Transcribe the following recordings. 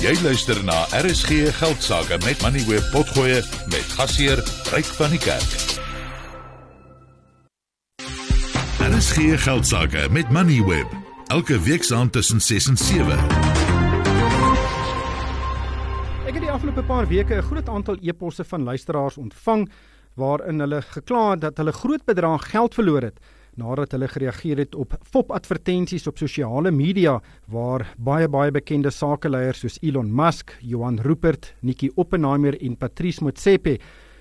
Jy luister na RSG Geldsaake met Money Web Potgoe met gasheer Ryk van die Kerk. RSG Geldsaake met Money Web elke week saand tussen 6 en 7. Ek het die afgelope paar weke 'n groot aantal e-posse van luisteraars ontvang waarin hulle gekla het dat hulle groot bedrag geld verloor het nadat hulle gereageer het op fop-advertensies op sosiale media waar baie baie bekende sakeleiers soos Elon Musk, Johan Rupert, Nikki Oppenheimer en Patrice Motsepe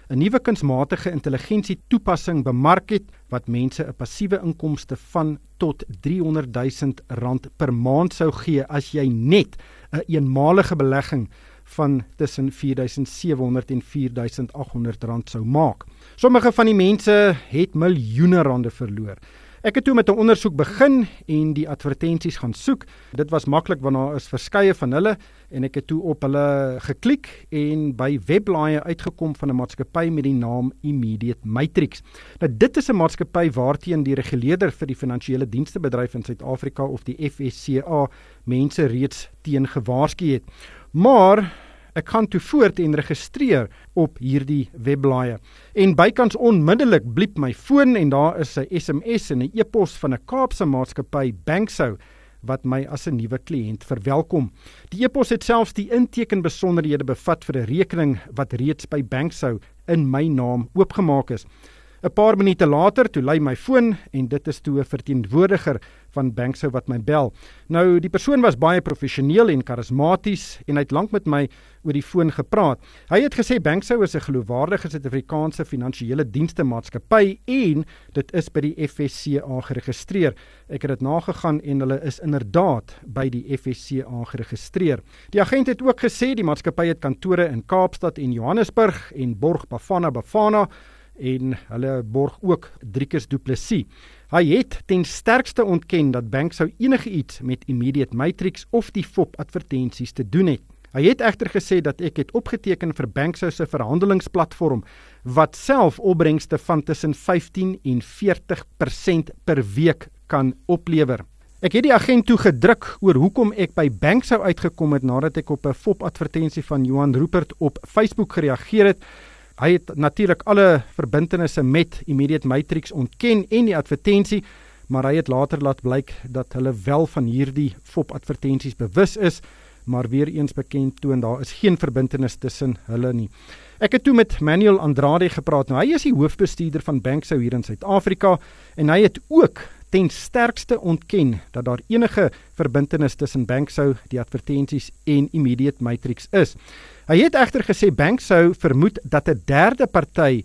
'n nuwe kunsmatige intelligensie toepassing bemark het wat mense 'n passiewe inkomste van tot 300 000 rand per maand sou gee as jy net 'n een eenmalige belegging van tussen 4700 en 4800 rand sou maak. Sommige van die mense het miljoene rande verloor. Ek het toe met 'n ondersoek begin en die advertensies gaan soek. Dit was maklik want daar is verskeie van hulle en ek het toe op hulle geklik en by webblaaie uitgekom van 'n maatskappy met die naam Immediate Matrix. Nou dit is 'n maatskappy waarteen die reguleerder vir die finansiële dienste bedryf in Suid-Afrika of die FSCA mense reeds teen gewaarsku het. Maar ek gaan toe voort en registreer op hierdie webblaaie. En bykans onmiddellik bliep my foon en daar is 'n SMS en 'n e-pos van 'n Kaapse maatskappy Banksou wat my as 'n nuwe kliënt verwelkom. Die e-pos het selfs die inteken besonderhede bevat vir 'n rekening wat reeds by Banksou in my naam oopgemaak is. 'n Paar minute later toe lui my foon en dit is toe 'n verteenwoordiger van Banksou wat my bel. Nou die persoon was baie professioneel en karismaties en hy het lank met my oor die foon gepraat. Hy het gesê Banksou is 'n geloofwaardige Suid-Afrikaanse finansiële dienste maatskappy en dit is by die FSCA geregistreer. Ek het dit nagegaan en hulle is inderdaad by die FSCA geregistreer. Die agent het ook gesê die maatskappy het kantore in Kaapstad en Johannesburg en borg Bafana Bafana en hulle borg ook Driekers Du Plessis. Hy het ten sterkste ontken dat bank sou enige iets met Immediate Matrix of die FOP advertensies te doen het. Hy het egter gesê dat ek het opgeteken vir Banksou se verhandelingsplatform wat self opbrengste van tussen 15 en 40% per week kan oplewer. Ek het die agent toe gedruk oor hoekom ek by Banksou uitgekom het nadat ek op 'n FOP advertensie van Johan Rupert op Facebook gereageer het. Hy het natuurlik alle verbintenisse met Immediate Matrix ontken en die advertensie, maar hy het later laat blyk dat hulle wel van hierdie fop advertensies bewus is, maar weer eens bekend toon daar is geen verbintenis tussen hulle nie. Ek het toe met Manuel Andrade gepraat. Nou hy is die hoofbestuurder van Banksou hier in Suid-Afrika en hy het ook ten sterkste ontken dat daar enige verbintenis tussen Banksou, die advertensies en Immediate Matrix is. Hy het egter gesê Bank sou vermoed dat 'n derde party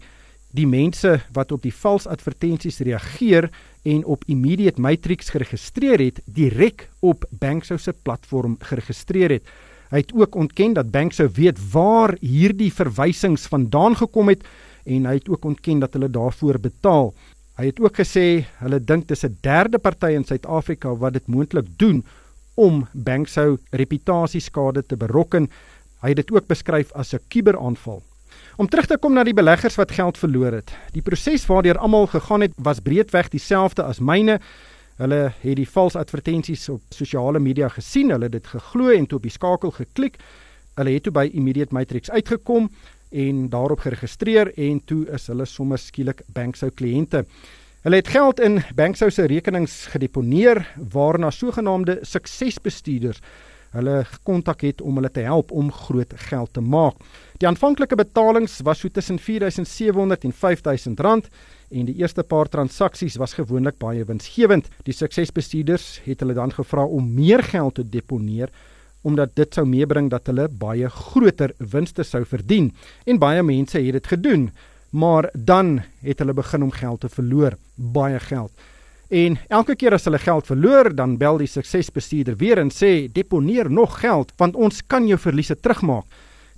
die mense wat op die vals advertensies reageer en op Immediate Matrix geregistreer het, direk op Banksou se platform geregistreer het. Hy het ook ontken dat Banksou weet waar hierdie verwysings vandaan gekom het en hy het ook ontken dat hulle daarvoor betaal. Hy het ook gesê hulle dink dis 'n derde party in Suid-Afrika wat dit moontlik doen om Banksou reputasieskade te berokken Hy het dit ook beskryf as 'n kuberaanval. Om terug te kom na die beleggers wat geld verloor het. Die proses waardeur almal gegaan het was breedweg dieselfde as myne. Hulle het die vals advertensies op sosiale media gesien, hulle het dit geglo en toe op die skakel geklik. Hulle het toe by Immediate Matrix uitgekom en daarop geregistreer en toe is hulle sommer skielik Banksou kliënte. Hulle het geld in Banksou se rekenings gedeponeer waarna sogenaamde suksesbestuurders hulle gekontak het om hulle te help om groot geld te maak. Die aanvanklike betalings was so tussen 4700 en 5000 rand en die eerste paar transaksies was gewoonlik baie winsgewend. Die suksesbestuurders het hulle dan gevra om meer geld te deponeer omdat dit sou meebring dat hulle baie groter winste sou verdien en baie mense het dit gedoen. Maar dan het hulle begin om geld te verloor, baie geld. En elke keer as hulle geld verloor, dan bel die suksesbestuurder weer en sê deponeer nog geld want ons kan jou verliese terugmaak.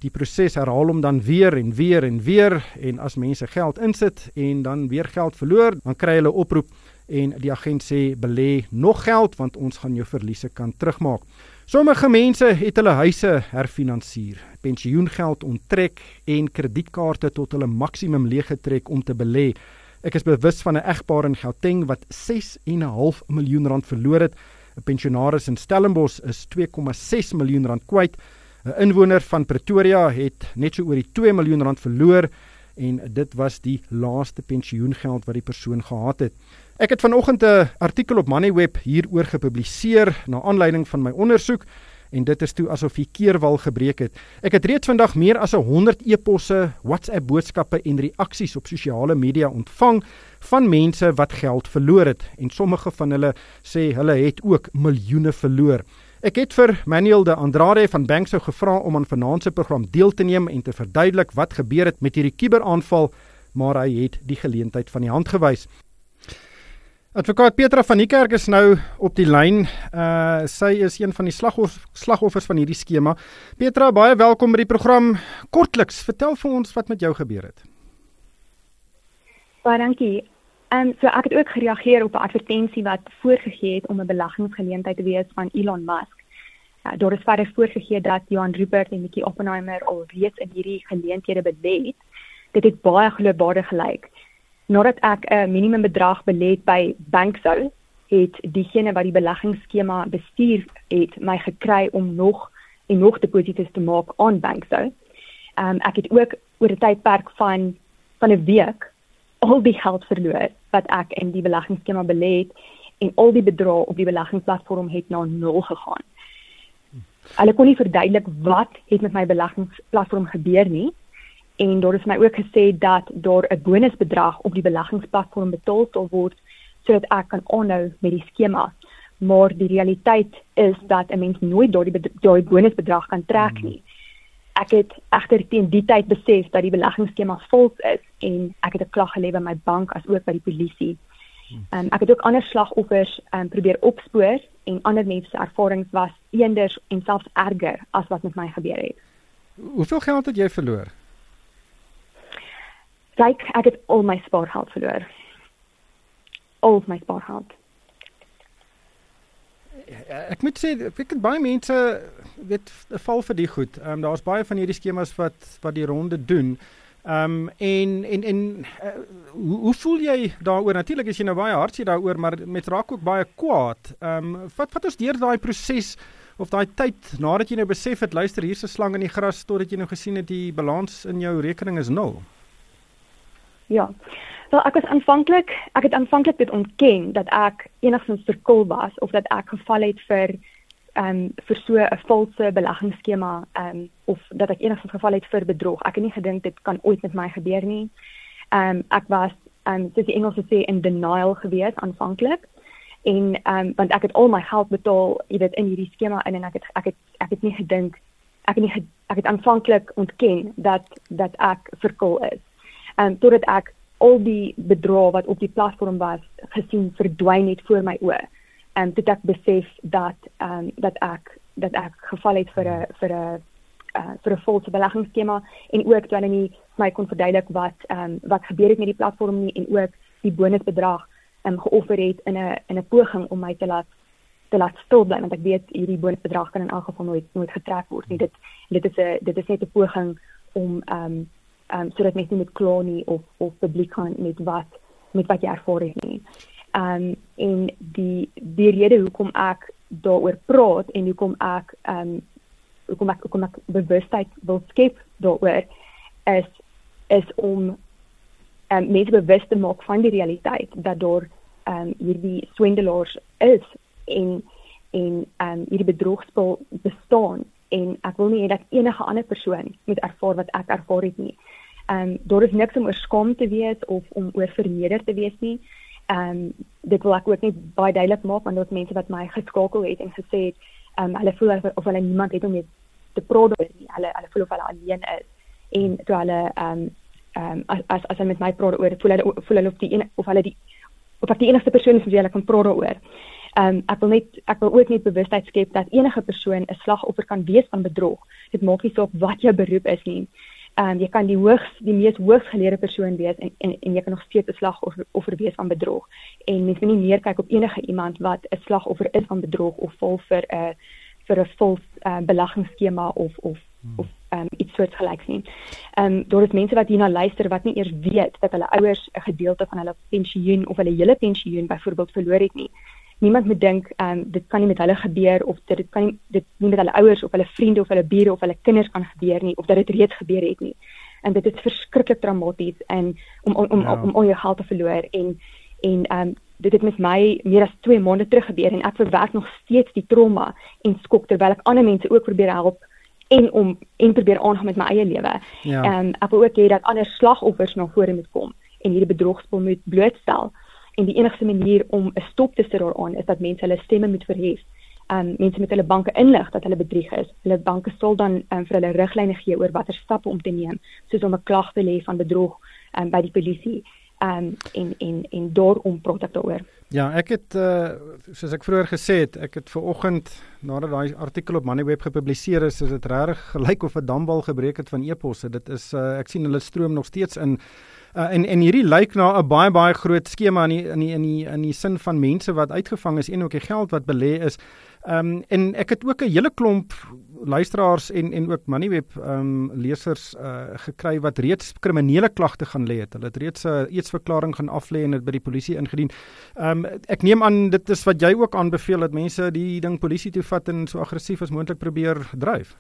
Die proses herhaal hom dan weer en weer en weer en as mense geld insit en dan weer geld verloor, dan kry hulle oproep en die agent sê belê nog geld want ons gaan jou verliese kan terugmaak. Sommige mense het hulle huise herfinansier, pensioengeld onttrek en kredietkaarte tot hulle maksimum leeggetrek om te belê. Ek is bewus van 'n egpaar in Gauteng wat 6 en 'n half miljoen rand verloor het. 'n Pensionaris in Stellenbosch is 2,6 miljoen rand kwyt. 'n Inwoner van Pretoria het net so oor die 2 miljoen rand verloor en dit was die laaste pensioengeld wat die persoon gehad het. Ek het vanoggend 'n artikel op Moneyweb hieroor gepubliseer na aanleiding van my ondersoek en dit is toe asof die keerwal gebreek het. Ek het reeds vandag meer as 100 e-posse, WhatsApp boodskappe en reaksies op sosiale media ontvang van mense wat geld verloor het en sommige van hulle sê hulle het ook miljoene verloor. Ek het vir Manuel de Andrade van Banksou gevra om aan vanaand se program deel te neem en te verduidelik wat gebeur het met hierdie kuberaanval, maar hy het die geleentheid van die hand gewys. Advokaat Petra van die Kerk is nou op die lyn. Uh sy is een van die slagoff slagoffers van hierdie skema. Petra, baie welkom by die program. Kortliks, vertel vir ons wat met jou gebeur het. Baie dankie. Ehm um, so ek het ook gereageer op 'n advertensie wat voorgegee het om 'n beleggingsgeleentheid te wees van Elon Musk. Uh, daar is verder voorgegee dat Johan Rupert en Mickey Oppenheimer al reeds in hierdie geleenthede belê het. Dit het baie geloofwaardig gelyk nadat ek 'n minimumbedrag belê het by Banksou, het diegene wat die beleggingsskema bestuur het my gekry om nog en nog deposito's te maak aan Banksou. Um, ek het ook oor 'n tydperk van van 'n week al die geld verloor wat ek in die beleggingsskema belê het en al die bedrae op die beleggingsplatform het na nul gegaan. Hulle kon nie verduidelik wat het met my beleggingsplatform gebeur nie en daar is my ook gesê dat daar 'n bonusbedrag op die beleggingsplatform betaal sal word sodat ek kan aanhou met die skema. Maar die realiteit is dat 'n mens nooit daardie daai bonusbedrag kan trek nie. Ek het egter teen die tyd besef dat die beleggingsskema vals is en ek het 'n klag gelê by my bank as ook by die polisie. Um, ek het ook ander slagoffers um, probeer opspoor en ander mense se ervarings was eenders en selfs erger as wat met my gebeur het. Hoeveel geld het jy verloor? Kyk, ek het al my spaargeld verloor. Al my spaargeld. Ja, ek moet sê ek het baie mense weet val vir die goed. Ehm um, daar's baie van hierdie skemas wat wat die ronde doen. Ehm um, en en en uh, hoe, hoe voel jy daaroor? Natuurlik is jy nou baie hartseer daaroor, maar met raak ook baie kwaad. Ehm um, wat wat ons deur daai proses of daai tyd nadat jy nou besef het luister hier's 'n slang in die gras totdat jy nou gesien het die balans in jou rekening is nul. Ja. Wel ek was aanvanklik, ek het aanvanklik dit ontken dat ek enigstens verkul was of dat ek geval het vir ehm um, vir so 'n valse beleggingsskema ehm um, of dat ek enigstens geval het vir bedrog. Ek het nie gedink dit kan ooit met my gebeur nie. Ehm um, ek was ehm um, dis die Engelse sê in denial gewees aanvanklik. En ehm um, want ek het al my geld betaal, jy weet in hierdie skema in en ek het ek het ek het nie gedink ek het nie ek het aanvanklik ontken dat dat ek verkul is um, totdat ek al die bedrae wat op die platform was gesien verdwyn het voor my oë. En um, dit ek besef dat ehm um, dat ek dat ek geval het vir 'n vir 'n uh, vir 'n valse beleggingsskema en ook toe hulle nie my kon verduidelik wat ehm um, wat gebeur het met die platform nie en ook die bonusbedrag ehm um, geoffer het in 'n in 'n poging om my te laat te laat stil bly want ek weet hierdie bonusbedrag kan in elk geval nooit nooit getrek word nie. Dit dit is 'n dit is net 'n poging om ehm um, um, sodat mense nie met kla nie of of publiek gaan met wat met wat jy ervaar het nie. Um en die die rede hoekom ek daaroor praat en hoekom ek um hoekom ek hoekom ek bewustheid wil skep daaroor is is om um mense bewus te maak van die realiteit dat daar um hierdie swindelaars is en en um hierdie bedrogspel bestaan en ek wil nie hê dat enige ander persoon moet ervaar wat ek ervaar het nie. Ehm um, daar is niks om oor skaam te wees of om oor verneder te wees nie. Ehm um, dit wil ek ook net baie duidelik maak want daar's mense wat my geskakel het en gesê het ehm um, hulle voel of hulle niemand het om mee te praat oor nie. Hulle hulle voel of hulle alleen is en toe hulle ehm um, ehm um, as as as hulle met my praat oor voel hulle voel hulle of die een of hulle die of ek die enigste persoon is wat hulle kan praat oor. Ehm um, ek wil net ek wil ook net bewustheid skep dat enige persoon 'n slagoffer kan wees van bedrog. Dit maak nie saak wat jou beroep is nie ehm um, jy kan die hoogs die mees hoogsgeleerde persoon wees en en en jy kan nog steeds 'n slagoffer of wees van bedrog. En mens moet nie meer kyk op enige iemand wat 'n slagoffer is van bedrog of val vir 'n uh, vir 'n vals uh, beleggingsskema of of hmm. of ehm um, iets soortgelyks nie. Ehm um, daar is mense wat hierna luister wat nie eers weet dat hulle ouers 'n gedeelte van hulle pensioen of hulle hele pensioen byvoorbeeld verloor het nie. Niemand moet dink ehm um, dit kan nie met hulle gebeur of dit dit kan nie dit nie met hulle ouers of hulle vriende of hulle bure of hulle kinders kan gebeur nie of dat dit reeds gebeur het nie. En dit is verskriklik traumaties en om om om, ja. om, om al jou geld te verloor en en ehm um, dit het met my meer as 2 maande terug gebeur en ek verwerk nog steeds die trauma en skok terwyl ek ander mense ook probeer help en om en probeer aangaan met my eie lewe. Ehm ja. um, ek wil ook hê dat ander slagoffers na vore moet kom en hierdie bedrogspel moet blootstel en die enigste manier om 'n stop te sit daaraan is dat mense hulle stemme moet verhef. Um mense met hulle banke inlig dat hulle bedrieg is. Hulle banke sal dan um, vir hulle riglyne gee oor watter stappe om te neem, soos om 'n klag te lê van bedrog um, by die polisie. Um en en en daarom praat ek daaroor. Ja, ek het uh soos ek vroeër gesê het, ek het ver oggend nadat daai artikel op Moneyweb gepubliseer is, is dit regtig gelyk of 'n dambal gebreek het van e-posse. Dit is uh ek sien hulle stroom nog steeds in Uh, en en hierdie lyk na 'n baie baie groot skema in die, in die in die in die sin van mense wat uitgevang is en ook die geld wat belê is. Ehm um, en ek het ook 'n hele klomp luisteraars en en ook Moneyweb ehm um, lesers uh, gekry wat reeds kriminele klagte gaan lê het. Hulle het reeds 'n uh, eetsverklaring gaan aflê en dit by die polisie ingedien. Ehm um, ek neem aan dit is wat jy ook aanbeveel dat mense die ding polisie toe vat en so aggressief as moontlik probeer dryf.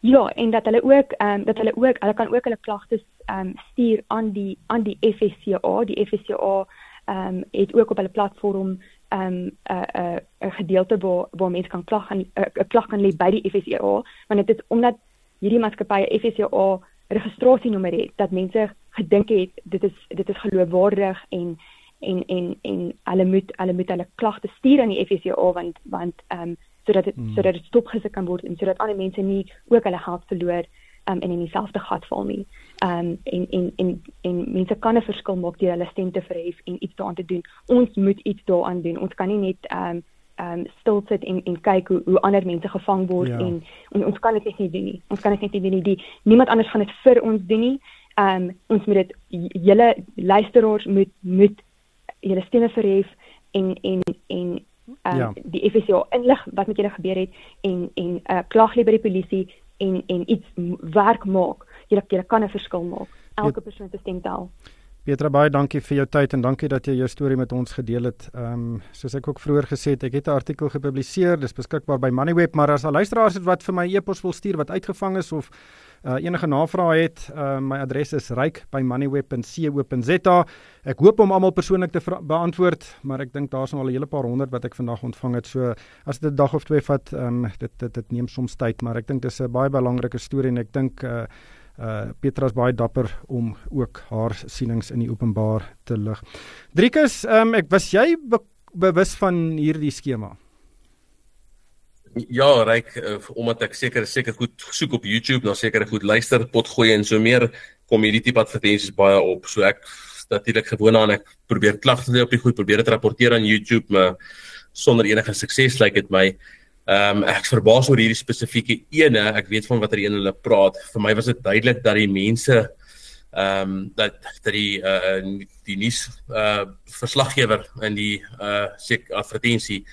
Ja, en dat hulle ook ehm um, dat hulle ook hulle kan ook hulle klagtes ehm um, stuur aan die aan die FSCA. Die FSCA ehm um, het ook op hulle platform ehm um, 'n 'n 'n gedeelte waar waar mense kan klag aan 'n klag kan lê by die FSCA, want dit is omdat hierdie maatskappye FSCA registrasienommer het dat mense gedink het dit is dit is geloofwaardig en en en en hulle moet hulle moet hulle klagte stuur aan die FSCA want want ehm um, sodat dit hmm. sodat dit stopgesit kan word en sodat ander mense nie ook hulle geld verloor um, en in dieselfde gat val nie. Ehm um, en en en en mense kan 'n verskil maak deur hulle stem te verhef en iets daaraan te doen. Ons moet iets daaraan doen. Ons kan nie net ehm um, ehm um, stil sit en en kyk hoe hoe ander mense gevang word ja. en, en ons kan dit net nie doen nie. Ons kan dit net nie doen nie. Die niemand anders gaan dit vir ons doen nie. Ehm um, ons moet dit julle luisteraars moet moet julle stemme verhef en en en um, ja. die FSA inlig wat met julle gebeur het en en 'n uh, klag lê by die polisie en en iets werk maak. Julle julle kan 'n verskil maak. Elke persoon se stem tel. Petra baie dankie vir jou tyd en dankie dat jy jou storie met ons gedeel het. Ehm um, soos ek ook vroeër gesê het, ek het 'n artikel gepubliseer, dis beskikbaar by Moneyweb, maar as al luisteraars het wat vir my e-pos wil stuur wat uitgevang is of uh, enige navrae het, uh, my adres is ryk@moneyweb.co.za. Ek hoop om almal persoonlik te beantwoord, maar ek dink daar's nog al 'n hele paar honderd wat ek vandag ontvang het. So as dit 'n dag of twee vat, um, dit dit dit neem soms tyd, maar ek dink dis 'n baie belangrike storie en ek dink uh, uh Petra is baie dapper om ook haar sienings in die openbaar te lig. Driekus, um, ek was jy be bewus van hierdie skema? Ja, ryk uh, omdat ek seker seker goed soek op YouTube, dan seker goed luister, pot gooi en so meer kom hierdie tipe advertensies baie op. So ek natuurlik gewoon aan ek probeer klagte lê op die goed, probeer dit rapporteer aan YouTube, maar sonder enige sukses lyk like dit my. Ehm um, ek verbaas oor hierdie spesifieke ene. Ek weet van watter een hulle praat. Vir my was dit duidelik dat die mense ehm um, dat dat die uh die nuus uh verslaggewer in die uh sek advertensie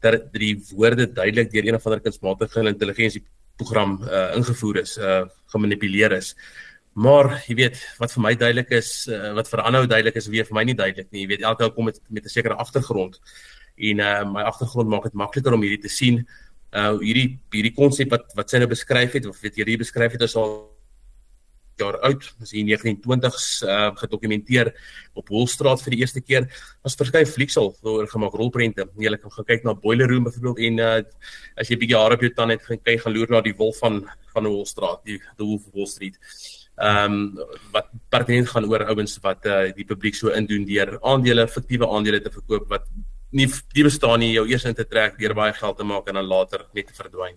dat die woorde duidelik deur een of ander kunsmatige intelligensie program uh, ingevoer is, uh, gemanipuleer is. Maar jy weet wat vir my duidelik is, uh, wat vir aanhou duidelik is, weer vir my nie duidelik nie. Jy weet elke ou kom met met 'n sekere agtergrond. En uh, my agtergrond maak dit makliker om hierdie te sien. Uh hierdie hierdie konsep wat wat sy nou beskryf het of weet jy hier beskryf het is al jaar oud, is hier 1920s uh, gedokumenteer op Holstraat vir die eerste keer. Was verskeie fliksel oor gemaak rolprente. Jy kan gaan kyk na Boiler Room byvoorbeeld en uh, as jy 'n bietjie hare op jou tande het, gaan kyk gaan loer na die wolf van van Holstraat, die the Wolf of Wall Street. Ehm um, wat pertinent gaan oor ouens wat uh, die publiek so indoen deur aandele, fiktiewe aandele te verkoop wat nie die bestaan nie, jou eers in te trek, deur baie geld te maak en dan later net te verdwyn.